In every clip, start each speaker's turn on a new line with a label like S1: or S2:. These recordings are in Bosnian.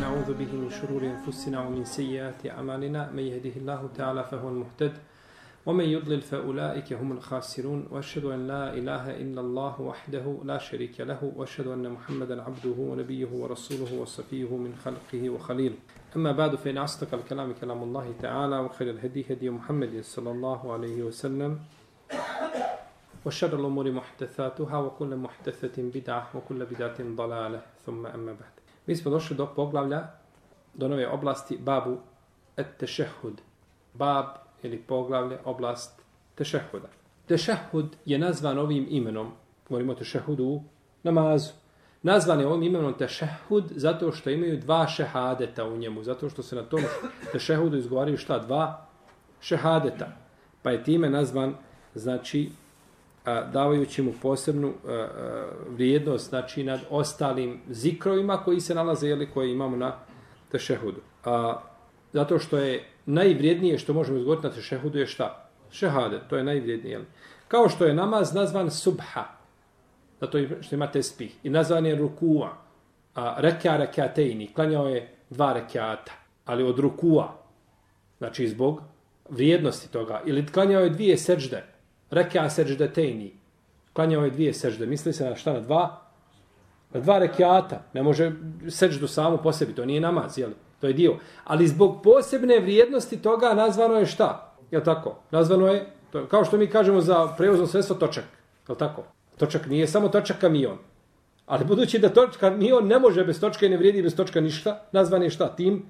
S1: نعوذ به من شرور أنفسنا ومن سيئات أعمالنا. من يهده الله تعالى فهو المهتد ومن يضلل فأولئك هم الخاسرون. وأشهد أن لا إله إلا الله وحده لا شريك له وأشهد أن محمدا عبده ونبيه ورسوله وصفيه من خلقه وخليله. أما بعد فإن أصدق الكلام كلام الله تعالى وخير الهدي هدي محمد صلى الله عليه وسلم. وشر الأمور محدثاتها وكل محدثة بدعة وكل بدعة ضلالة ثم أما بعد Mi smo došli do poglavlja, do nove oblasti, babu et tešehud. Bab ili poglavlje, oblast tešehuda. Tešehud je nazvan ovim imenom, govorimo o tešehudu u namazu. Nazvan je ovim imenom tešehud zato što imaju dva šehadeta u njemu, zato što se na tom tešehudu izgovaraju šta? Dva šehadeta. Pa je time nazvan, znači, davajući mu posebnu vrijednost znači nad ostalim zikrovima koji se nalaze ili koje imamo na tešehudu. A, zato što je najvrijednije što možemo izgovoriti na tešehudu je šta? Šehade, to je najvrijednije. Jel? Kao što je namaz nazvan subha, zato što ima tespih, i nazvan je rukua, a reka rekatejni, klanjao je dva rekata, ali od rukua, znači zbog vrijednosti toga, ili klanjao je dvije seđde, reka seždetejni. Klanjao je dvije sežde. Misli se na šta? Na dva? Na dva rekiata. Ne može seždu samo po sebi. To nije namaz, jel? To je dio. Ali zbog posebne vrijednosti toga nazvano je šta? Je tako? Nazvano je, to, kao što mi kažemo za prevozno sredstvo, točak. Je tako? Točak nije samo točak kamion. Ali budući da točak kamion ne može bez točka i ne vrijedi bez točka ništa, nazvan je šta? Tim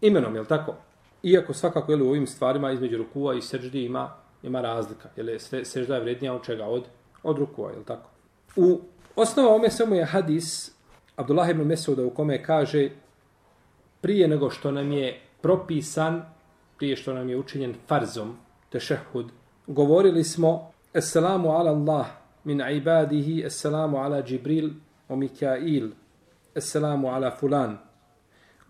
S1: imenom, je tako? Iako svakako je u ovim stvarima između rukua i srđdi ima ima razlika. Je se, sežda je vrednija od čega? Od, od rukua, jel tako? U osnova ome samo je hadis Abdullah ibn Mesuda u kome kaže prije nego što nam je propisan, prije što nam je učinjen farzom, tešehud, govorili smo Esselamu ala Allah min ibadihi, Esselamu ala Džibril o Mikail, Esselamu ala fulan,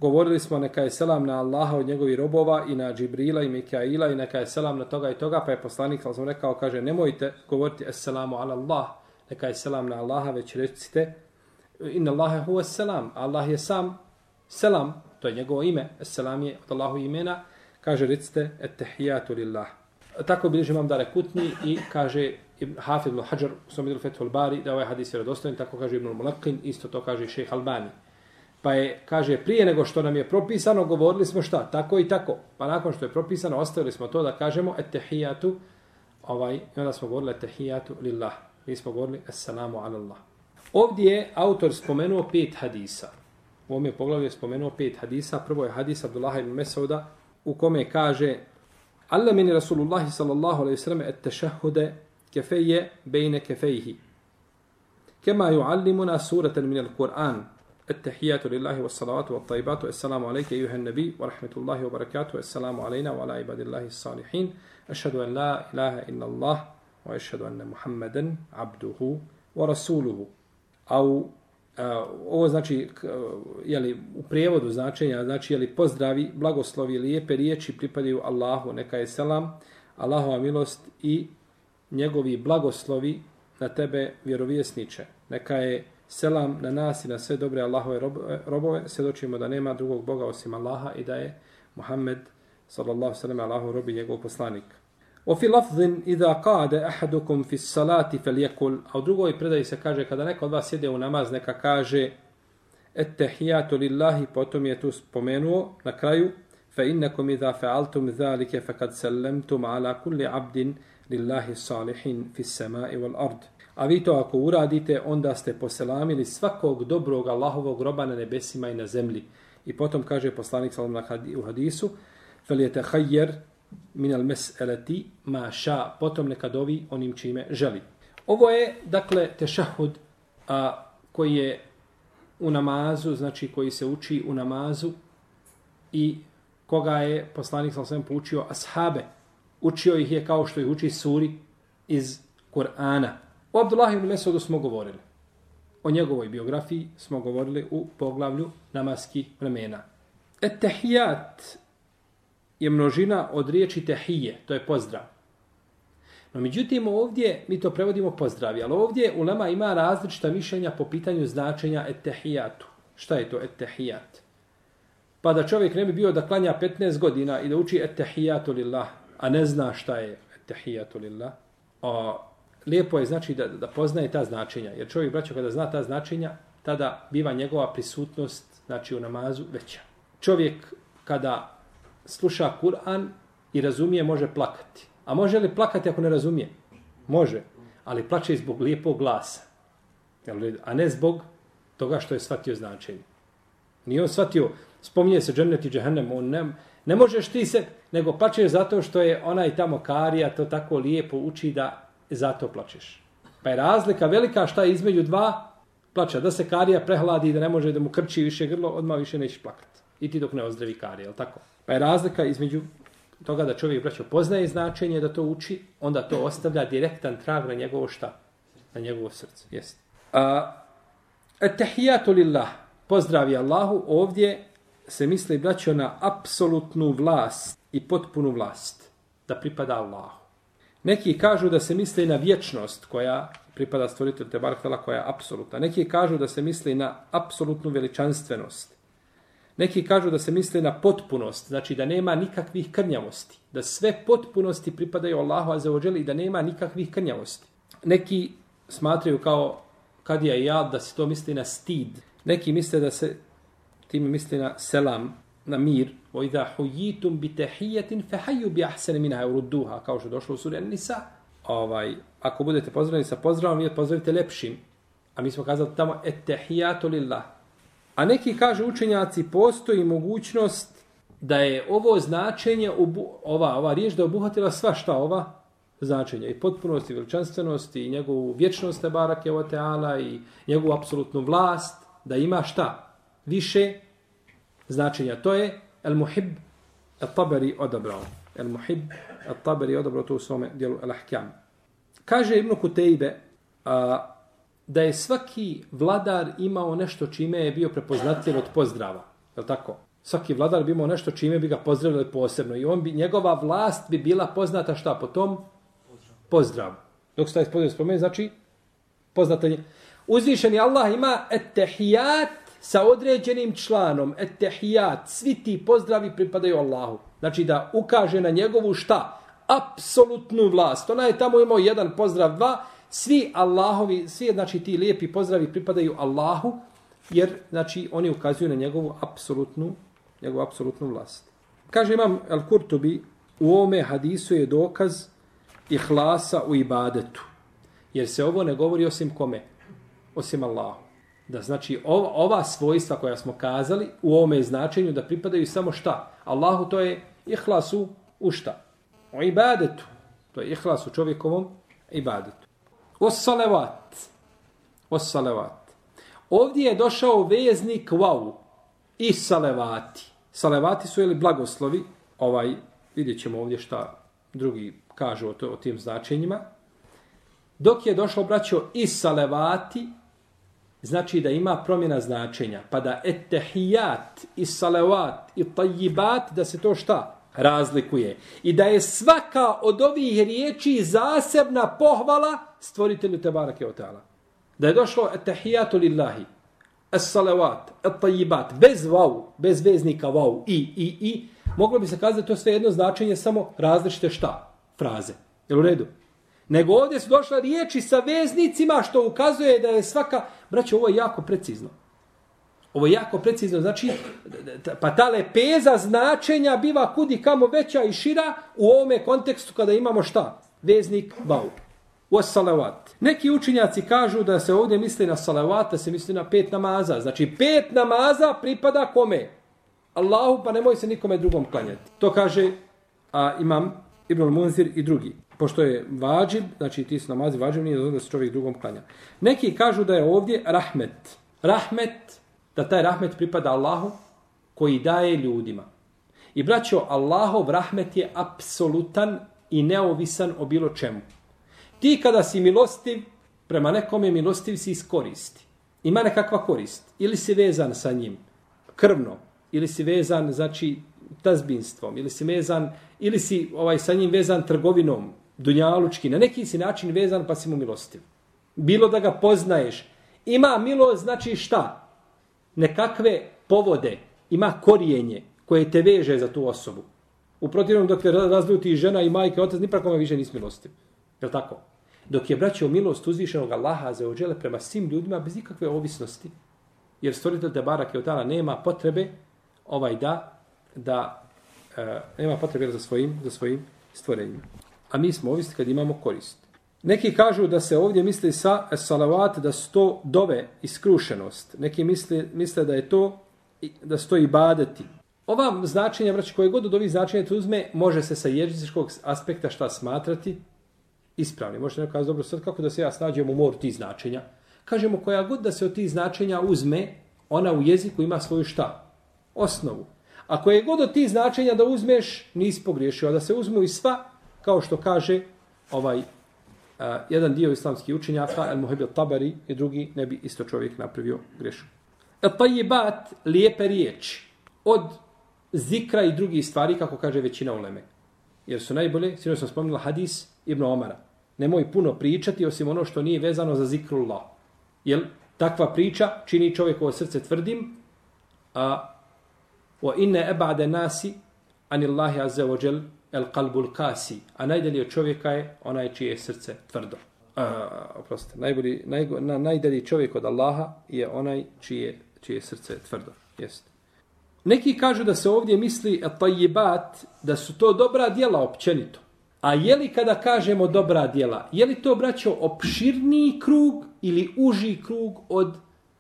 S1: Govorili smo neka je selam na Allaha od njegovih robova i na Džibrila i Mikaila i neka je selam na toga i toga, pa je poslanik, ali sam rekao, kaže, nemojte govoriti assalamu ala Allah, neka je selam na Allaha, već recite, inna Allahe huwa selam, Allah je sam selam, to je njegovo ime, selam je od Allahu imena, kaže, recite, ettehijatu lillah. Tako bilježi imam dare kutni i kaže Hafid ibn Hajar u svom idu Fethul Bari da ovaj hadis je radostojen, tako kaže Ibn Mulakin, isto to kaže šejh Albani. Pa je, kaže, prije nego što nam je propisano, govorili smo šta? Tako i tako. Pa nakon što je propisano, ostavili smo to da kažemo etehijatu, ovaj, i onda smo govorili etehijatu lillah. Mi smo govorili assalamu ala Allah. Ovdje je autor spomenuo pet hadisa. U ovom je poglavlju je spomenuo pet hadisa. Prvo je hadis Abdullah ibn Mesauda u kome kaže Allah meni Rasulullah sallallahu alaihi sallam et tešahude kefeje bejne kefejhi. Kema juallimuna suratan min al-Qur'an التحيات لله والصلوات والطيبات والسلام عليك أيها النبي ورحمة الله وبركاته السلام علينا وعلى عباد الله الصالحين أشهد أن لا إله إلا الله وأشهد أن محمدا عبده ورسوله أو ovo znači jeli, u prijevodu značenja znači jeli, pozdravi, blagoslovi, lijepe riječi pripadaju Allahu, neka je selam, Allahova milost i njegovi blagoslovi na tebe vjerovjesniče. Neka je selam na nas i na sve dobre Allahove e, robove, svjedočimo da nema drugog Boga osim Allaha i da je Muhammed sallallahu sallam Allahov rob i njegov poslanik. O fi lafzin idha qade ahadukum fi salati fel jekul, a u drugoj predaji se kaže kada neko od vas sjede u namaz neka kaže ettehijatu lillahi, potom je tu spomenuo na kraju fa innakum idha fa'altum dhalike fa kad sallamtum ala kulli abdin lillahi salihin fi samai wal ard. A vi to ako uradite, onda ste poselamili svakog dobrog Allahovog roba na nebesima i na zemlji. I potom kaže poslanik sallam u hadisu, fel je tehajjer minal mes'eleti ma ša, potom neka dovi onim čime želi. Ovo je, dakle, tešahud a, koji je u namazu, znači koji se uči u namazu i koga je poslanik salam poučio ashabe. Učio ih je kao što ih uči suri iz Kur'ana. O Abdullah ibn Mesudu smo govorili. O njegovoj biografiji smo govorili u poglavlju namaskih vremena. Et je množina od riječi tehije, to je pozdrav. No međutim ovdje, mi to prevodimo pozdravi, ali ovdje ulema ima različita mišljenja po pitanju značenja etehijatu. Šta je to etehijat? Pa da čovjek ne bi bio da klanja 15 godina i da uči etehijatu lillah, a ne zna šta je etehijatu lillah, a, lijepo je znači da, da poznaje ta značenja. Jer čovjek, braćo, kada zna ta značenja, tada biva njegova prisutnost znači u namazu veća. Čovjek kada sluša Kur'an i razumije, može plakati. A može li plakati ako ne razumije? Može. Ali plače zbog lijepog glasa. A ne zbog toga što je shvatio značenje. Nije on shvatio, spominje se džennet i džehennem, on ne, ne možeš ti se, nego plačeš zato što je onaj tamo karija to tako lijepo uči da zato plačeš. Pa je razlika velika šta je između dva plaća. Da se karija prehladi i da ne može da mu krči više grlo, odmah više nećeš plakati. I ti dok ne ozdravi karija, je tako? Pa je razlika između toga da čovjek braćo poznaje značenje da to uči, onda to ostavlja direktan trag na njegovo šta? Na njegovo srce. Jeste. A, etehijatu lillah, pozdravi Allahu, ovdje se misli braćo na apsolutnu vlast i potpunu vlast da pripada Allahu. Neki kažu da se misli na vječnost koja pripada stvoritelju te barakala koja je apsolutna. Neki kažu da se misli na apsolutnu veličanstvenost. Neki kažu da se misli na potpunost, znači da nema nikakvih krnjavosti. Da sve potpunosti pripadaju Allahu azzawajal i da nema nikakvih krnjavosti. Neki smatraju kao kad je ja da se to misli na stid. Neki misle da se tim misli na selam, na mir. O idha hujitum bi tehijetin fehaju bi ahsene minha urudduha, kao što je došlo u suri Nisa. Ovaj, ako budete pozdravljeni sa pozdravom, vi pozdravite lepšim. A mi smo kazali tamo et tehijatu lillah. A neki kaže učenjaci, postoji mogućnost da je ovo značenje, ova, ova riječ da obuhvatila sva šta ova značenja i potpunosti, veličanstvenosti i njegovu vječnost te barake i njegovu apsolutnu vlast, da ima šta? Više značenja. To je el muhib el taberi odabrao. El muhib el taberi odabrao to u svome dijelu el ahkam. Kaže Ibn Kutejbe a, da je svaki vladar imao nešto čime je bio prepoznatljiv od pozdrava. Je tako? Svaki vladar bi imao nešto čime bi ga pozdravili posebno. I on bi, njegova vlast bi bila poznata šta po tom? Pozdrav. Dok se taj pozdrav spomeni, znači poznatanje. Uzvišeni Allah ima etehijat sa određenim članom, etehijat, svi ti pozdravi pripadaju Allahu. Znači da ukaže na njegovu šta? Apsolutnu vlast. Ona je tamo imao jedan pozdrav, dva, svi Allahovi, svi znači ti lijepi pozdravi pripadaju Allahu, jer znači oni ukazuju na njegovu apsolutnu, njegovu apsolutnu vlast. Kaže imam Al-Kurtubi, u ovome hadisu je dokaz ihlasa u ibadetu. Jer se ovo ne govori osim kome? Osim Allahu. Da znači ova, ova svojstva koja smo kazali u ovome značenju da pripadaju samo šta? Allahu to je ihlasu u šta? U ibadetu. To je ihlas u čovjekovom ibadetu. Os salavat. Os salavat. Ovdje je došao veznik wow. I salevati. Salevati su ili blagoslovi. Ovaj, vidjet ćemo ovdje šta drugi kažu o, to, o tim značenjima. Dok je došlo, braćo, i salevati, znači da ima promjena značenja. Pa da etehijat, i salavat i tajibat, da se to šta? razlikuje. I da je svaka od ovih riječi zasebna pohvala stvoritelju Tebarake o Da je došlo etehijatu lillahi, es salavat, et tajibat, bez vau, bez veznika vau, i, i, i, moglo bi se kazati to sve jedno značenje samo različite šta? Fraze. Jel u redu? Nego ovdje su došle riječi sa veznicima što ukazuje da je svaka... Braćo, ovo je jako precizno. Ovo je jako precizno, znači, pa ta lepeza značenja biva kudi kamo veća i šira u ovome kontekstu kada imamo šta? Veznik bau. Wassalavat. salavat. Neki učinjaci kažu da se ovdje misli na salavat, da se misli na pet namaza. Znači, pet namaza pripada kome? Allahu, pa nemoj se nikome drugom klanjati. To kaže a, imam Ibn Munzir i drugi. Pošto je vađib, znači ti su namazi vađib, nije da se čovjek drugom klanja. Neki kažu da je ovdje rahmet. Rahmet da taj rahmet pripada Allahu koji daje ljudima. I braćo, Allahov rahmet je apsolutan i neovisan o bilo čemu. Ti kada si milostiv, prema nekom je milostiv si iskoristi. Ima nekakva korist. Ili si vezan sa njim krvno, ili si vezan, znači, tazbinstvom, ili si vezan, ili si ovaj sa njim vezan trgovinom, dunjalučki, na neki si način vezan pa si mu milostiv. Bilo da ga poznaješ. Ima milost, znači šta? Nekakve povode, ima korijenje koje te veže za tu osobu. U protivnom, dok te razljuti žena i majka, otac, ni prakome više nisi milostiv. Je tako? Dok je braćao milost uzvišenog Allaha za ođele prema svim ljudima bez ikakve ovisnosti, jer stvoritelj te barake od tala nema potrebe ovaj da, da e, nema potrebe za svojim, za svojim stvorenjima. A mi smo ovisni kad imamo korist. Neki kažu da se ovdje misli sa salavat da sto dove iskrušenost. Neki misle, misle da je to da stoji ibadeti. Ova značenja, vraći, koje god od ovih značenja tu uzme, može se sa jezičkog aspekta šta smatrati ispravni. Možete neko kazati, dobro, sad kako da se ja snađem u moru tih značenja? Kažemo, koja god da se od tih značenja uzme, ona u jeziku ima svoju šta? Osnovu. Ako je god od tih značenja da uzmeš, nisi pogriješio. A da se uzmu i sva, kao što kaže ovaj uh, jedan dio islamskih učenjaka, El Muhebil Tabari i drugi, ne bi isto čovjek napravio grešu. El Tayyibat, lijepe riječi. Od zikra i drugih stvari, kako kaže većina uleme. Jer su najbolje, sinu sam spomenula hadis Ibn Omara. Nemoj puno pričati, osim ono što nije vezano za zikrullah. Jer takva priča čini čovjekovo srce tvrdim, a wa inne ebade nasi anillahi azze ođel el kalbul kasi, a najdalje od čovjeka je onaj čije srce tvrdo. A, oprostite, najbolji, naj, na, najdalji čovjek od Allaha je onaj čije, čije srce tvrdo. Jeste. Neki kažu da se ovdje misli tajibat, da su to dobra djela općenito. A je li kada kažemo dobra djela, je li to, braćo, opširniji krug ili uži krug od,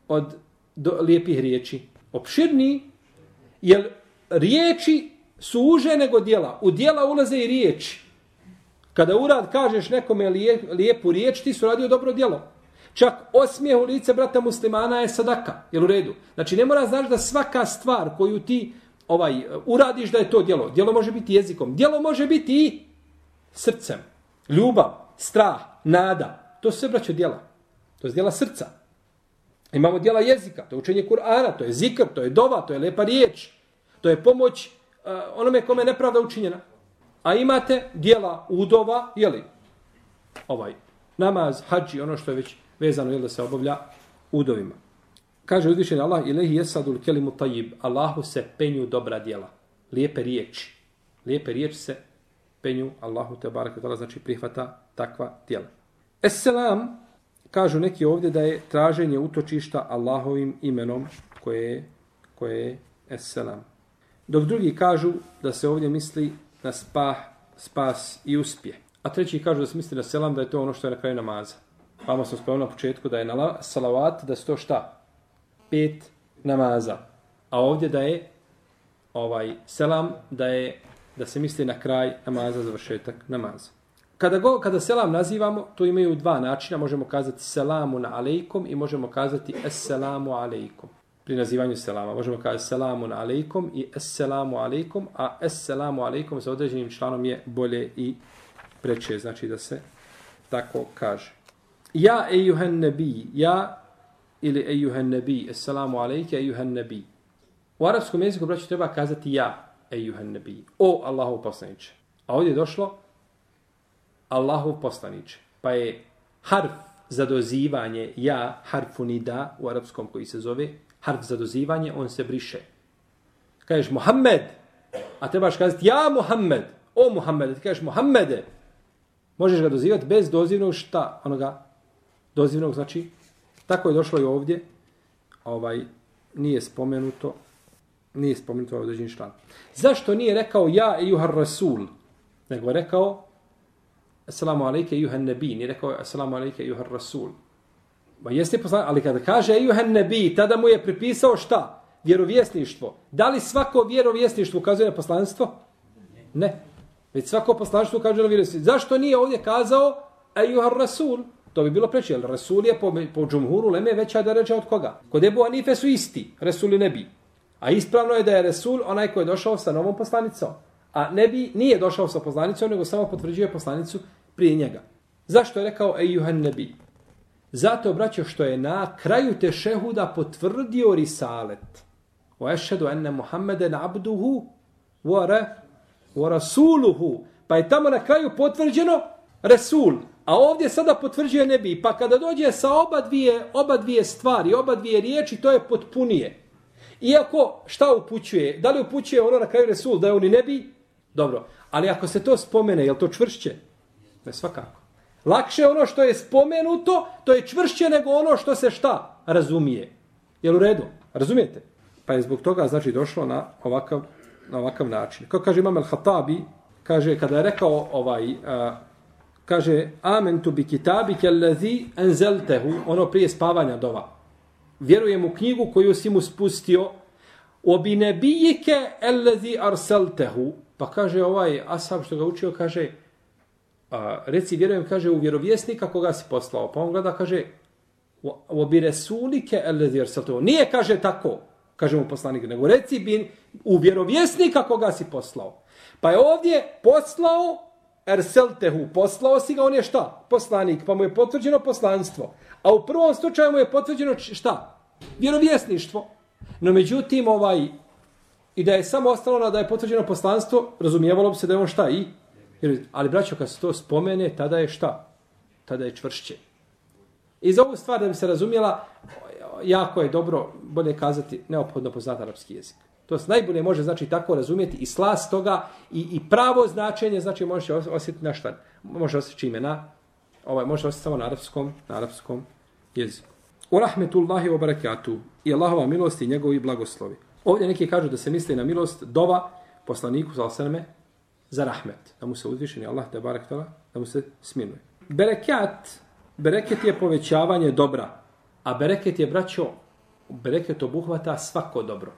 S1: od do, lijepih riječi? Opširniji, jer riječi su uže nego djela. U djela ulaze i riječi. Kada urad kažeš nekome lijepu riječ, ti su radio dobro djelo. Čak osmijeh u lice brata muslimana je sadaka. Jel u redu? Znači ne mora znaš da svaka stvar koju ti ovaj uradiš da je to djelo. Djelo može biti jezikom. Djelo može biti i srcem. Ljubav, strah, nada. To sve braće djela. To je djela srca. Imamo djela jezika. To je učenje Kur'ana. To je zikr. To je dova. To je lepa riječ. To je pomoć onome kome je nepravda učinjena. A imate djela udova, jeli? Ovaj, namaz, hađi, ono što je već vezano je da se obavlja udovima. Kaže uzvišeni Allah, ilahi jesadul kelimu tajib, Allahu se penju dobra djela. Lijepe riječi. Lijepe riječi se penju Allahu te barake tala, znači prihvata takva djela. Esselam, kažu neki ovdje da je traženje utočišta Allahovim imenom koje je, koje je Esselam. Dok drugi kažu da se ovdje misli na spah, spas i uspje. A treći kažu da se misli na selam da je to ono što je na kraju namaza. Vamo sam spomenuo na početku da je na salavat, da je to šta? Pet namaza. A ovdje da je ovaj selam, da je da se misli na kraj namaza, završetak namaza. Kada, go, kada selam nazivamo, to imaju dva načina. Možemo kazati selamu na alejkom i možemo kazati esselamu alejkom. Pri nazivanju selama. Možemo kazati selamu alejkom i esselamu alejkom, a esselamu alejkom sa određenim članom je bolje i preče. Znači da se tako kaže. Ja ejuhan nebi, ja ili ejuhan nebi, assalamu alejke ejuhan nebi. U arapskom jeziku, braću, treba kazati ja, ejuhan nebi. O Allahu poslaniče. A ovdje je došlo Allahu poslaniče. Pa je harf za dozivanje ja, harfu nida u arapskom koji se zove, harf za dozivanje, on se briše. Kažeš Muhammed, a trebaš kazati ja Muhammed, o Muhammed, ti kažeš Muhammede, možeš ga dozivati bez dozivnog šta, onoga dozivnog, znači, tako je došlo i ovdje, ovaj, nije spomenuto, nije spomenuto ovaj određeni član. Zašto nije rekao ja i juhar rasul, nego je rekao assalamu alejke juhan nebi, nije rekao assalamu alejke juhan rasul. Ma jeste poslan, ali kada kaže juhan nebi, tada mu je pripisao šta? Vjerovjesništvo. Da li svako vjerovjesništvo ukazuje na poslanstvo? Ne. Već svako poslanstvo ukazuje na vjerovjesništvo. Zašto nije ovdje kazao juhan rasul? To bi bilo preče, jer Rasul je po, po džumhuru leme veća da reče od koga? Kod Ebu Anife su isti, rasuli Nebi. A ispravno je da je Rasul onaj koji je došao sa novom poslanicom. A Nebi nije došao sa poslanicom, nego samo potvrđuje poslanicu prije njega. Zašto je rekao Ejuhan Nebi? Zato, braćo, što je na kraju te šehuda potvrdio risalet. O ešhedu enne Muhammeden abduhu wa, ra, wa rasuluhu. Pa je tamo na kraju potvrđeno Resul. A ovdje sada potvrđuje nebi. Pa kada dođe sa oba dvije, oba dvije stvari, oba dvije riječi, to je potpunije. Iako šta upućuje? Da li upućuje ono na kraju Resul da je on i nebi? Dobro. Ali ako se to spomene, je to čvršće? Ne, svakako. Lakše ono što je spomenuto, to je čvršće nego ono što se šta razumije. Jel u redu? Razumijete? Pa je zbog toga znači došlo na ovakav, na ovakav način. Kao kaže Imam al-Hatabi, kaže, kada je rekao ovaj, a, kaže, amen tu bi kitabi kellezi enzeltehu, ono prije spavanja dova. Vjerujem u knjigu koju si mu spustio, obi nebijike ellezi arseltehu, pa kaže ovaj Asab što ga učio, kaže, a, reci, vjerujem, kaže, u vjerovjesnika koga si poslao. Pa on gleda, kaže, obi resulike ellezi arseltehu. Nije, kaže, tako, kaže mu poslanik, nego reci bi u vjerovjesnika koga si poslao. Pa je ovdje poslao Erseltehu, poslao si ga, on je šta? Poslanik, pa mu je potvrđeno poslanstvo. A u prvom slučaju mu je potvrđeno šta? Vjerovjesništvo. No međutim, ovaj, i da je samo ostalo na da je potvrđeno poslanstvo, razumijevalo bi se da je on šta i? Ali braćo, kad se to spomene, tada je šta? Tada je čvršće. I za ovu stvar da bi se razumjela, jako je dobro, bolje kazati, neophodno poznati arapski jezik. To se najbolje može znači tako razumjeti i slas toga i, i pravo značenje znači može osjetiti na šta? Može osjetiti čime na ovaj može osjetiti samo na arapskom, na arapskom jeziku. U rahmetullahi wa barakatuh i Allahova milost i njegovi blagoslovi. Ovdje neki kažu da se misli na milost dova poslaniku za osaname za rahmet. Da mu se uzvišeni Allah te barek tala, da mu se smiruje. Berekat, bereket je povećavanje dobra. A bereket je, braćo, bereket obuhvata svako dobro.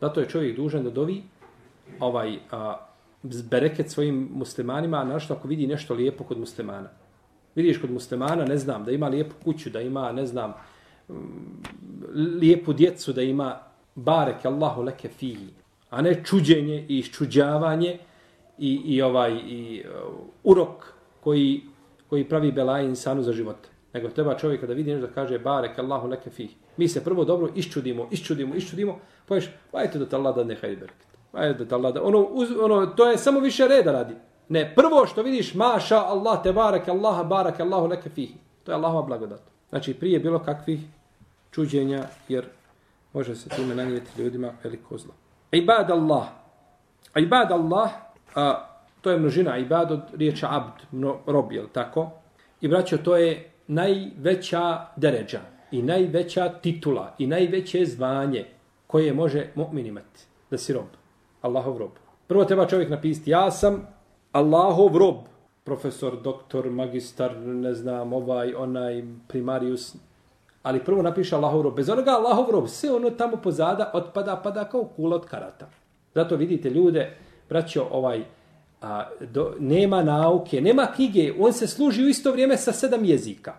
S1: Zato je čovjek dužan da dovi ovaj a, bereket svojim muslimanima, a našto ako vidi nešto lijepo kod muslimana. Vidiš kod muslimana, ne znam, da ima lijepu kuću, da ima, ne znam, mm, lijepu djecu, da ima barek Allahu leke fihi, a ne čuđenje i iščuđavanje i, i ovaj i uh, urok koji, koji pravi belaj insanu za život. Nego treba čovjeka da vidi nešto da kaže barek Allahu leke fi. Mi se prvo dobro iščudimo, iščudimo, iščudimo, pa ješ, ajte pa da te Allah da ne hajde bereket. Pa Ajde da te Allah da, ono, uz, ono, to je samo više reda radi. Ne, prvo što vidiš, maša Allah te barek Allah, barek Allahu leke fihi. To je Allahova blagodat. Znači, prije bilo kakvih čuđenja, jer može se time nanijeti ljudima veliko zlo. Ibad Allah. Ibad Allah, a, to je množina ibad od riječa abd, mno, rob, je tako? I braćo, to je najveća deređa i najveća titula i najveće zvanje koje može mu'min imati. Da si rob. Allahov rob. Prvo treba čovjek napisati, ja sam Allahov rob. Profesor, doktor, magistar, ne znam, ovaj, onaj, primarius. Ali prvo napiše Allahov rob. Bez onoga Allahov rob, sve ono tamo pozada otpada, pada kao kula od karata. Zato vidite ljude, braćo, ovaj, a, do, nema nauke, nema knjige, on se služi u isto vrijeme sa sedam jezika.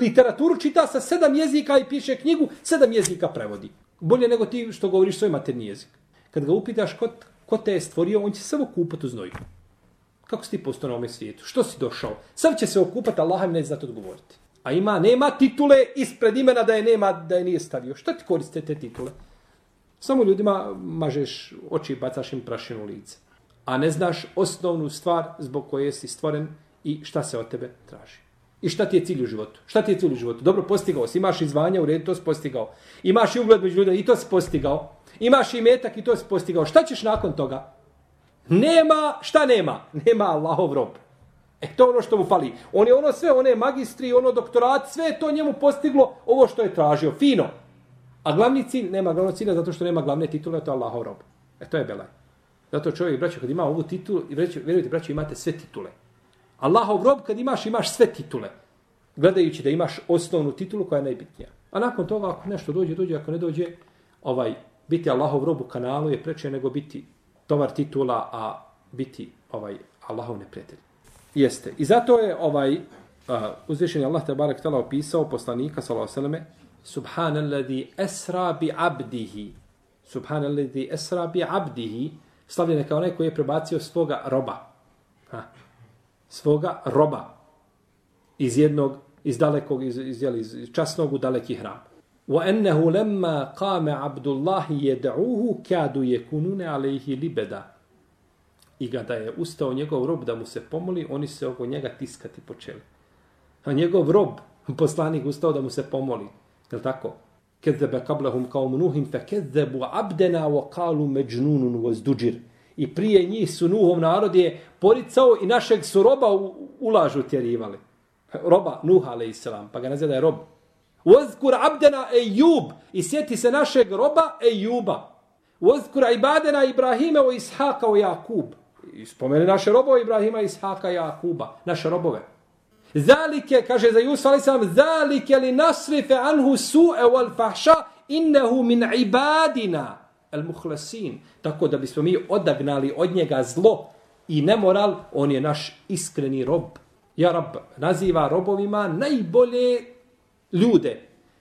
S1: Literaturu čita sa sedam jezika i piše knjigu, sedam jezika prevodi. Bolje nego ti što govoriš svoj materni jezik. Kad ga upitaš ko, ko te je stvorio, on će samo kupati u znoju. Kako si ti postao na ovom svijetu? Što si došao? Sam će se okupati, Allah im ne zna odgovoriti. A ima, nema titule ispred imena da je nema, da je nije stavio. Što ti koriste te titule? Samo ljudima mažeš oči i bacaš im prašinu lice a ne znaš osnovnu stvar zbog koje si stvoren i šta se od tebe traži. I šta ti je cilj u životu? Šta ti je cilj u životu? Dobro, postigao si. Imaš izvanja u redu, to si postigao. Imaš i ugled među ljudima i to si postigao. Imaš i metak i to si postigao. Šta ćeš nakon toga? Nema, šta nema? Nema Allahov rob. E to ono što mu fali. On je ono sve, one magistri, ono doktorat, sve je to njemu postiglo ovo što je tražio. Fino. A glavni cilj, nema glavnog cilja zato što nema glavne titule, to je Allahov rob. E to je belaj. Zato čovjek, braćo, kad ima ovu titulu, i vjerujte, braćo, imate sve titule. Allahov rob, kad imaš, imaš sve titule. Gledajući da imaš osnovnu titulu koja je najbitnija. A nakon toga, ako nešto dođe, dođe, ako ne dođe, ovaj, biti Allahov rob u kanalu je preče nego biti tovar titula, a biti ovaj Allahov neprijatelj. Jeste. I zato je ovaj uh, uzvišeni Allah te barek tala opisao poslanika sallallahu alejhi ve selleme subhanalladhi asra bi abdihi subhanalladhi asra bi abdihi slavljen je kao onaj koji je prebacio svoga roba. Ha. Svoga roba. Iz jednog, iz dalekog, iz, iz, iz, iz časnog u daleki hram. Wa ennehu lemma kame abdullahi jeda'uhu kadu je kunune alejhi libeda. i kada je ustao njegov rob da mu se pomoli, oni se oko njega tiskati počeli. A njegov rob, poslanik, ustao da mu se pomoli. Je tako? Kezebe kablahum kao mnuhim, fe kezebu abdena wa kalu međnunun vozduđir. I prije njih su Nuhov narod je poricao i našeg su roba u, ulažu tjerivali. Roba Nuha, ale islam, pa ga naziva da je rob. Vozkur abdena ejub. I sjeti se našeg roba ejuba. Vozkur ibadena Ibrahime o Ishaka o Jakub. I spomeni naše robove Ibrahima, Ishaka i Jakuba. Naše robove. Zalike, kaže za Jusuf, ali sam, zalike li nasrife anhu su'e wal fahša, innehu min ibadina al muhlasin. Tako da bismo mi odagnali od njega zlo i nemoral, on je naš iskreni rob. Ja rab naziva robovima najbolje ljude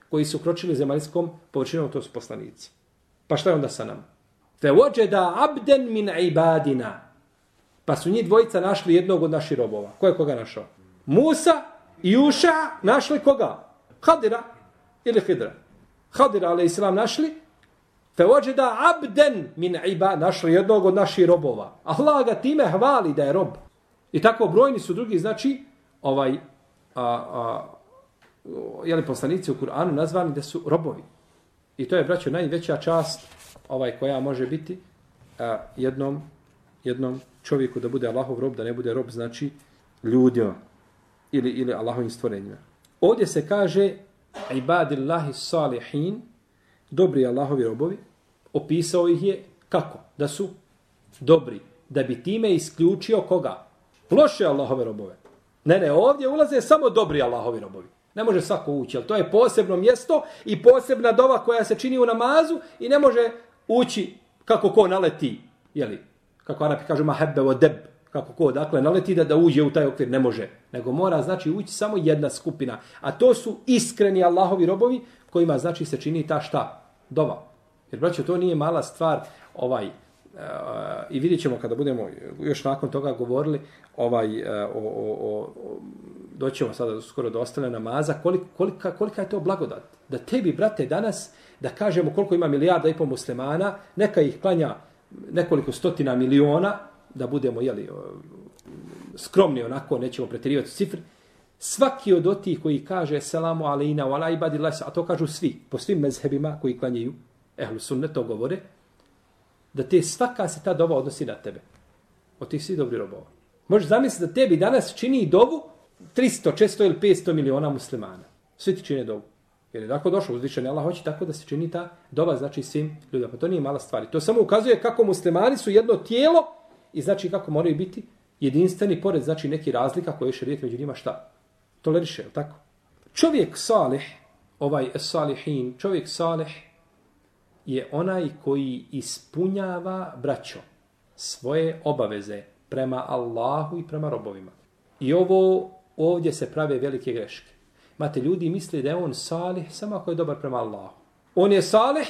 S1: koji su kročili zemaljskom površinom, to su poslanici. Pa šta je onda sa nama? Fe ođeda abden min ibadina. Pa su njih dvojica našli jednog od naših robova. Ko je koga našao? Musa i Juša našli koga? Hadira ili Hidra. Hadira, ali islam, našli. Fe ođeda abden min iba, našli jednog od naših robova. Allah ga time hvali da je rob. I tako brojni su drugi, znači, ovaj, a, a, jeli poslanici u Kur'anu nazvani da su robovi. I to je, braćo, najveća čast ovaj koja može biti a, jednom, jednom čovjeku da bude Allahov rob, da ne bude rob, znači, ljudima ili, ili Allahovim stvorenjima. Ovdje se kaže ibadillahi salihin, dobri Allahovi robovi, opisao ih je kako? Da su dobri. Da bi time isključio koga? Loše Allahove robove. Ne, ne, ovdje ulaze samo dobri Allahovi robovi. Ne može svako ući, ali to je posebno mjesto i posebna dova koja se čini u namazu i ne može ući kako ko naleti, jeli, kako Arapi kažu mahebbe o deb, kako ko, dakle, naleti da, da uđe u taj okvir, ne može. Nego mora, znači, ući samo jedna skupina. A to su iskreni Allahovi robovi kojima, znači, se čini ta šta? Dova. Jer, braćo, to nije mala stvar, ovaj, uh, i vidjet ćemo kada budemo još nakon toga govorili, ovaj, uh, o, o, o, doćemo sada skoro do ostale namaza, koliko, kolika, kolika je to blagodat? Da tebi, brate, danas, da kažemo koliko ima milijarda i pol muslimana, neka ih klanja nekoliko stotina miliona, da budemo jeli, skromni onako, nećemo pretirivati cifre, svaki od otih koji kaže selamu alejna wa ibadillah, a to kažu svi, po svim mezhebima koji klanjaju, ehlu sunne to govore, da te svaka se ta dova odnosi na tebe. Od tih svi dobri robova. Možeš zamisliti da tebi danas čini dovu 300, 400 ili 500 miliona muslimana. Svi ti čine dovu. Jer je tako došlo, uzvišen Allah hoće tako da se čini ta doba, znači svim ljudima. Pa to nije mala stvar. To samo ukazuje kako muslimani su jedno tijelo i znači kako moraju biti jedinstveni, pored znači neki razlika koje je šerijet među njima šta? Toleriše, je tako? Čovjek salih, ovaj salihin, čovjek salih je onaj koji ispunjava braćo svoje obaveze prema Allahu i prema robovima. I ovo ovdje se prave velike greške. Mate, ljudi misle da je on salih samo ako je dobar prema Allahu. On je salih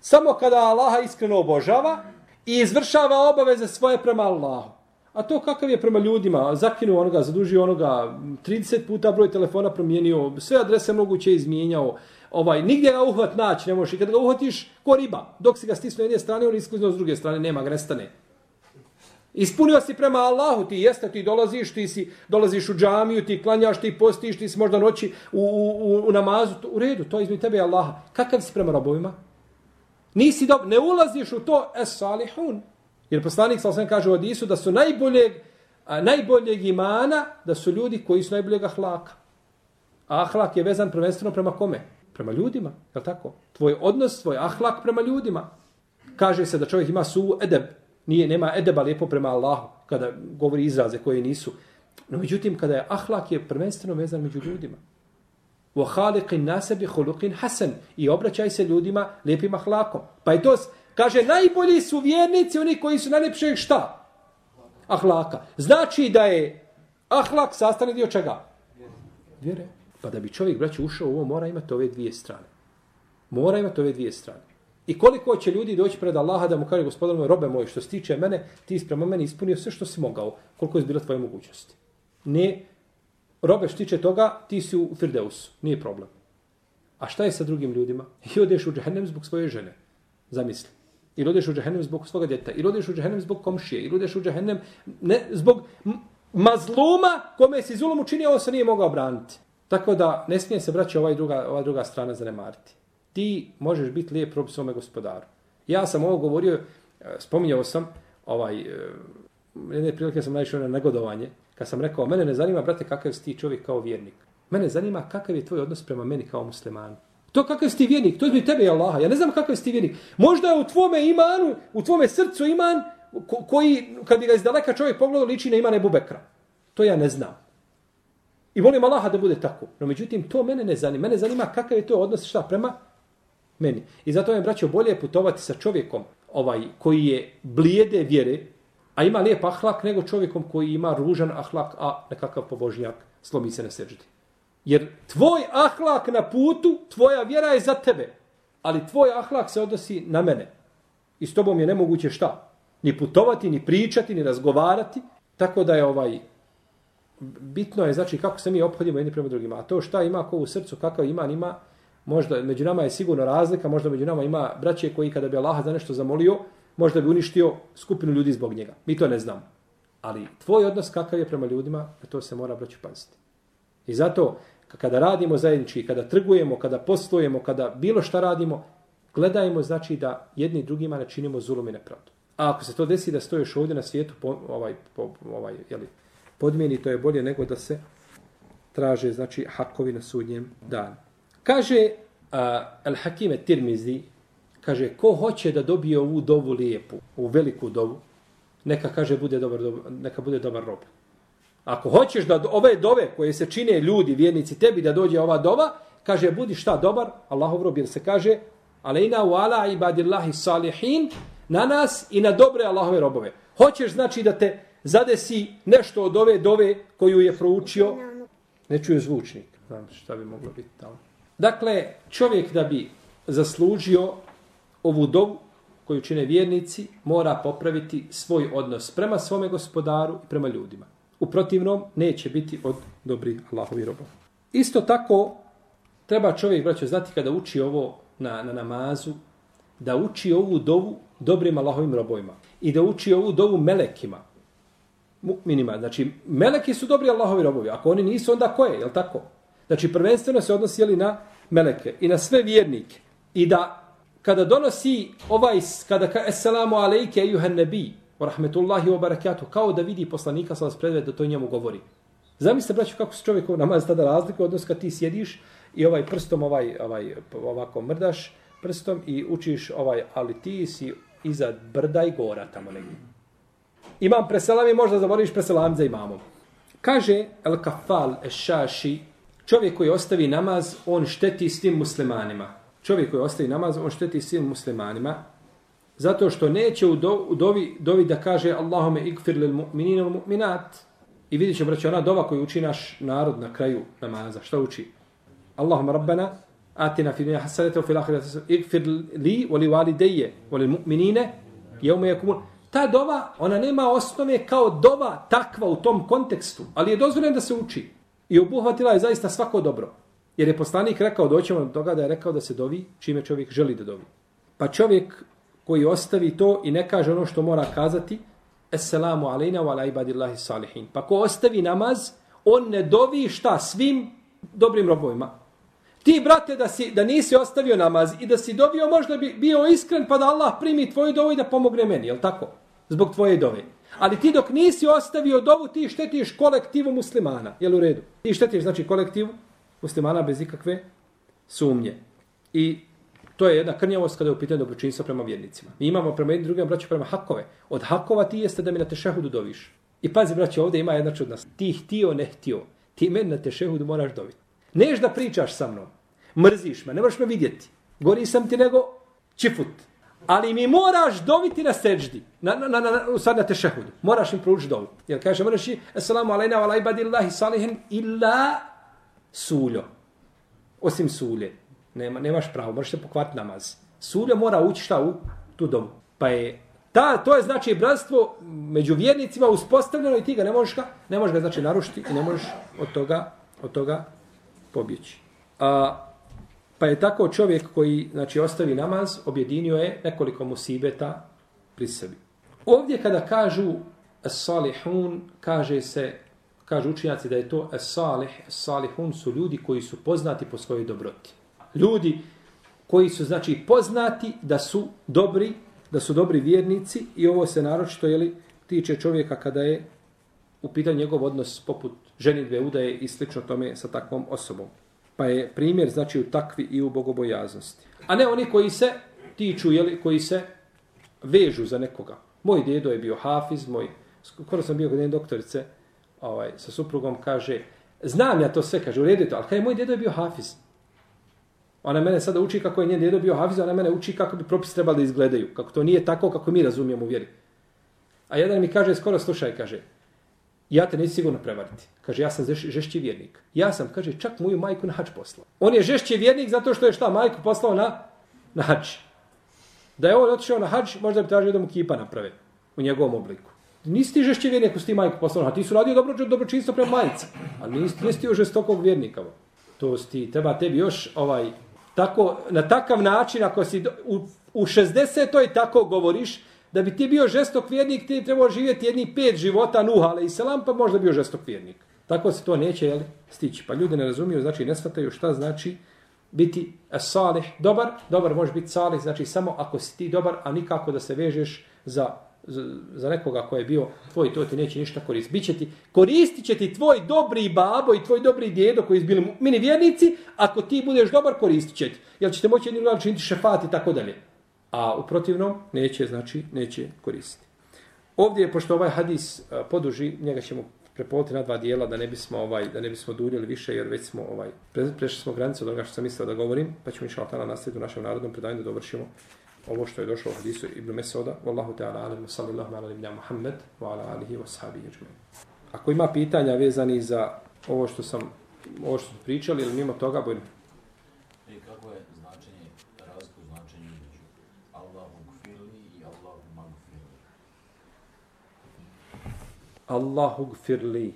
S1: samo kada Allaha iskreno obožava i izvršava obaveze svoje prema Allahu. A to kakav je prema ljudima? Zakinuo onoga, zadužio onoga, 30 puta broj telefona promijenio, sve adrese moguće izmijenjao. Ovaj, nigdje ga uhvat naći ne možeš. I kada ga uhvatiš, ko riba. Dok si ga stisnuo jedne strane, on iskliznuo s druge strane, nema ga, nestane. Ispunio si prema Allahu, ti jeste, ti dolaziš, ti si, dolaziš u džamiju, ti klanjaš, ti postiš, ti si možda noći u, u, u namazu, u redu, to je između tebe Allaha. Kakav si prema robovima? Nisi dob, ne ulaziš u to es salihun. Jer poslanik sallallahu kaže u hadisu da su najboljeg, a, najboljeg imana, da su ljudi koji su najboljeg ahlaka. A ahlak je vezan prvenstveno prema kome? Prema ljudima, je tako? Tvoj odnos, tvoj ahlak prema ljudima. Kaže se da čovjek ima su edeb, nije, nema edeba lijepo prema Allahu, kada govori izraze koje nisu. No međutim, kada je ahlak je prvenstveno vezan među ljudima. Wa khaliqin nase bi khuluqin hasan i obraćaj se ljudima lijepim ahlakom. Pa je to kaže najbolji su vjernici oni koji su najljepšeg šta? Ahlaka. Znači da je ahlak sastavni dio čega? Vjere. Pa da bi čovjek braće, ušao u ovo mora imati ove dvije strane. Mora imati ove dvije strane. I koliko će ljudi doći pred Allaha da mu kaže gospodar moj, robe moj, što se tiče mene, ti isprema mene ispunio sve što si mogao, koliko je bilo tvoje mogućnosti. Ne, robe štiče toga, ti si u Firdeusu, nije problem. A šta je sa drugim ljudima? I odeš u džahennem zbog svoje žene. Zamisli. Ili odeš u džehennem zbog svoga djeta. Ili odeš u džehennem zbog komšije. Ili odeš u džehennem ne, zbog mazluma kome si zulom učinio, on se nije mogao braniti. Tako da ne smije se braći ovaj druga, ova druga strana zanemariti. Ti možeš biti lijep rob svome gospodaru. Ja sam ovo govorio, e, spominjao sam, ovaj, e, jedne prilike sam naišao na negodovanje, kad sam rekao, mene ne zanima, brate, kakav si ti čovjek kao vjernik. Mene zanima kakav je tvoj odnos prema meni kao muslimanu. To kakav si ti vjernik, to je tebe tebe, Allaha. Ja ne znam kakav si ti vjernik. Možda je u tvome imanu, u tvome srcu iman, ko, koji, kad bi ga iz daleka čovjek pogledao, liči na imane Bubekra. To ja ne znam. I volim Allaha da bude tako. No međutim, to mene ne zanima. Mene zanima kakav je to odnos šta prema meni. I zato je, braćo, bolje putovati sa čovjekom ovaj koji je blijede vjere, a ima lijep ahlak, nego čovjekom koji ima ružan ahlak, a nekakav pobožnjak slomi se na seđdi. Jer tvoj ahlak na putu, tvoja vjera je za tebe. Ali tvoj ahlak se odnosi na mene. I s tobom je nemoguće šta? Ni putovati, ni pričati, ni razgovarati. Tako da je ovaj bitno je znači kako se mi ophodimo jedni prema drugima. A to šta ima ko u srcu, kakav ima, ima, možda među nama je sigurno razlika, možda među nama ima braće koji kada bi Allah za nešto zamolio, možda bi uništio skupinu ljudi zbog njega. Mi to ne znamo. Ali tvoj odnos kakav je prema ljudima, to se mora braću paziti. I zato kada radimo zajednički, kada trgujemo, kada poslujemo, kada bilo šta radimo, gledajmo znači da jedni drugima ne činimo zulum i nepravdu. A ako se to desi da stoješ ovdje na svijetu, po, ovaj, po, ovaj, jeli, podmijeni, to je bolje nego da se traže, znači, hakovi na sudnjem danu. Kaže uh, Al-Hakime Tirmizi, kaže, ko hoće da dobije ovu dovu lijepu, ovu veliku dovu, neka kaže bude dobar, neka bude dobar rob. Ako hoćeš da ove dove koje se čine ljudi, vjernici tebi, da dođe ova dova, kaže, budi šta dobar, Allahov rob, jer se kaže, alejna u ala ibadillahi salihin, na nas i na dobre Allahove robove. Hoćeš znači da te zadesi nešto od ove dove koju je proučio, ne čuje zvučnik. Znam šta bi moglo biti tamo. Dakle, čovjek da bi zaslužio ovu dovu koju čine vjernici, mora popraviti svoj odnos prema svome gospodaru i prema ljudima. U protivnom, neće biti od dobrih Allahovi robova. Isto tako, treba čovjek, braćo, znati kada uči ovo na, na namazu, da uči ovu dovu dobrim Allahovim robovima. I da uči ovu dovu melekima, mu'minima. Znači, meleki su dobri Allahovi robovi. Ako oni nisu, onda ko je? jel tako? Znači, prvenstveno se odnosi jeli, na meleke i na sve vjernike. I da kada donosi ovaj, kada ka assalamu alejke ejuhan nebi, wa rahmetullahi wa barakatuh, kao da vidi poslanika sa vas predved da to njemu govori. Zamislite, braću, kako se čovjek namaz tada razlikuje, odnos kad ti sjediš i ovaj prstom ovaj, ovaj, ovako mrdaš prstom i učiš ovaj, ali ti si iza brda i gora tamo negdje. Imam preselam i možda zaboraviš preselam za imamom. Kaže El Kafal Ešaši, čovjek koji ostavi namaz, on šteti s tim muslimanima. Čovjek koji ostavi namaz, on šteti svim muslimanima, zato što neće u, do, u dovi, dovi da kaže Allahume ikfir lil mu'minina u mu'minat. I vidjet će, braće, ona dova koju uči naš narod na kraju namaza. Šta uči? Allahumma rabbana, atina fi dunya hasanete u fil akhirati ikfir li voli li walidayya wa lil mu'minina ta dova ona nema osnove kao dova takva u tom kontekstu ali je dozvoljeno da se uči i obuhvatila je zaista svako dobro jer je poslanik rekao doćemo do toga da je rekao da se dovi čime čovjek želi da dovi pa čovjek koji ostavi to i ne kaže ono što mora kazati Assalamu alejna wa ala ibadillahi salihin. Pa ko ostavi namaz, on ne dovi šta svim dobrim robovima. Ti, brate, da, si, da nisi ostavio namaz i da si dovio, možda bi bio iskren pa da Allah primi tvoju dovu i da pomogne meni, je tako? Zbog tvoje dove. Ali ti dok nisi ostavio dovu, ti štetiš kolektivu muslimana. Je u redu? Ti štetiš, znači, kolektivu muslimana bez ikakve sumnje. I to je jedna krnjavost kada je u pitanju dobročinstva prema vjernicima. Mi imamo prema jednim drugim braću prema hakove. Od hakova ti jeste da mi na tešehudu doviš. I pazi, braće, ovdje ima jedna čudna. Ti htio, ne htio. Ti meni na tešehudu moraš dobiti. Neš da pričaš sa mnom. Mrziš me, ne možeš me vidjeti. Gori sam ti nego čifut. Ali mi moraš dobiti na seđdi. Na, na, na, na, sad na tešehudu. Moraš im proučiti dovu. Jer kaže, moraš i, assalamu alaina wa laibadillahi salihin illa suljo. Osim sulje. Nema, nemaš pravo, moraš se pokvati namaz. Suljo mora ući šta u tu dovu. Pa je Ta, to je znači bratstvo među vjernicima uspostavljeno i ti ga ne možeš ga, ne možeš ga znači narušiti i ne možeš od toga, od toga pobjeći. A, Pa je tako čovjek koji znači ostavi namaz, objedinio je nekoliko musibeta pri sebi. Ovdje kada kažu salihun, kaže se, kažu učinjaci da je to salih, salihun su ljudi koji su poznati po svojoj dobroti. Ljudi koji su znači poznati da su dobri, da su dobri vjernici i ovo se naročito je li tiče čovjeka kada je u pitanju njegov odnos poput ženitve, udaje i slično tome sa takvom osobom. Pa je primjer znači u takvi i u bogobojaznosti. A ne oni koji se tiču, jeli, koji se vežu za nekoga. Moj dedo je bio hafiz, moj, skoro sam bio kod jedne doktorice, ovaj, sa suprugom, kaže, znam ja to sve, kaže, u redu to, ali kaj moj djedo je bio hafiz. Ona mene sada uči kako je njen djedo bio hafiz, ona mene uči kako bi propis trebali da izgledaju, kako to nije tako kako mi razumijemo u vjeri. A jedan mi kaže, skoro slušaj, kaže, ja te neću sigurno prevariti. Kaže, ja sam žešći vjernik. Ja sam, kaže, čak moju majku na hač poslao. On je žešći vjernik zato što je šta, majku poslao na, na hač. Da je on otišao na hač, možda bi tražio da mu kipa naprave u njegovom obliku. Nisi ti žešće vjernik ako si ti majku poslao a. Ti su radio dobro, dobročinstvo prema majici. A nisi, nisi ti još žestokog vjernika. To ti, treba tebi još ovaj, tako, na takav način, ako si u, u 60. tako govoriš, da bi ti bio žestok vjernik, ti trebao živjeti jedni pet života Nuh, ali i selam, pa možda bio žestok vjernik. Tako se to neće jeli, stići. Pa ljudi ne razumiju, znači ne shvataju šta znači biti salih dobar. Dobar može biti salih, znači samo ako si ti dobar, a nikako da se vežeš za, za, nekoga ko je bio tvoj, to ti neće ništa koristiti. Biće ti, koristit će ti tvoj dobri babo i tvoj dobri djedo koji su bili mini vjernici, ako ti budeš dobar, koristit će ti. Jer ćete moći jedni ljudi činiti šefat i tako dalje a u protivnom neće, znači, neće koristiti. Ovdje, pošto ovaj hadis e, poduži, njega ćemo prepoliti na dva dijela da ne bismo ovaj da ne bismo duljili više jer već smo ovaj prešli smo granicu od onoga što sam mislio da govorim pa ćemo inshallah nastaviti u našem narodnom predavanju da dovršimo ovo što je došlo u hadisu Ibn Mesuda wallahu ta'ala alim sallallahu ala nabina Muhammed wa ala alihi wa sahbihi ajma'in ako ima pitanja vezani za ovo što sam ovo što smo pričali ili mimo toga bojim Allahu gfirli.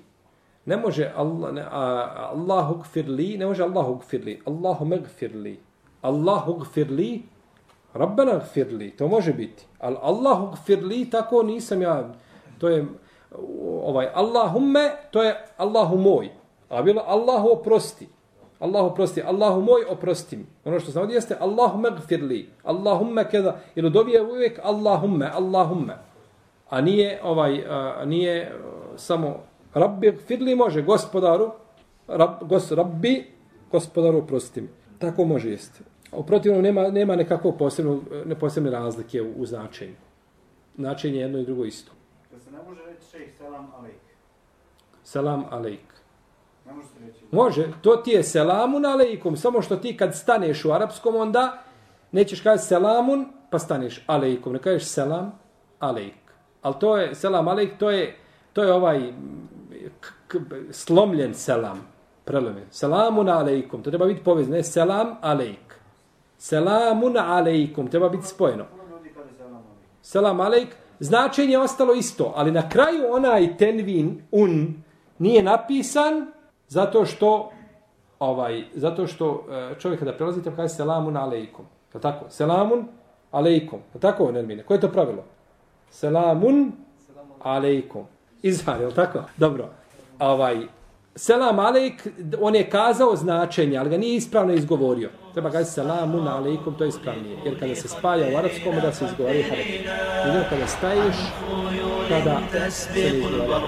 S1: Ne može Allah, ne, a, Allahu gfirli, ne može Allahu gfirli. Allahu megfirli. Allahu gfirli, Rabbena gfirli. To može biti. Al Allahu gfirli, tako nisam ja. To je ovaj Allahumme, to je Allahu moj. A bilo Allahu oprosti. Allahu oprosti. Allahu moj oprosti mi. Ono što sam jeste Allahumme gfirli, Allahumme keda. Jer dobije uvijek Allahumme, Allahumme a nije ovaj a, nije samo rabbi gfirli može gospodaru rab, gos, rabbi gospodaru oprosti mi. Tako može jesti. A u protivnom nema, nema nekakvog posebnog, ne posebne razlike u, u značenju. Značenje jedno i drugo isto.
S2: Da se ne može reći šejh selam alejk.
S1: Selam alejk.
S2: Ne može se reći.
S1: Može, to ti je selamun alejkum, samo što ti kad staneš u arapskom onda nećeš kazati selamun pa staneš alejkum, ne kažeš selam alejk. Ali to je, selam aleik, to je, to je ovaj slomljen selam. Prelome. Selamun aleikum. To treba biti povezno. Ne, selam aleik. Selamun alejkum. Treba biti spojeno. Selam alejk. Značenje je ostalo isto. Ali na kraju onaj tenvin un nije napisan zato što ovaj zato što e, čovjek kada prelazi tamo kaže selamun alejkum. Je tako? Selamun alejkum. Je tako, Nermine? Koje je to pravilo? Selamun alejkum. Izhar, je tako? Dobro. Ovaj, selam alejk, on je kazao značenje, ali ga nije ispravno izgovorio. Treba ga selamun alejkum, to je ispravnije. Jer kada se spaja u arapskom, da se izgovori harek. Ili kada staješ, kada se izgovori.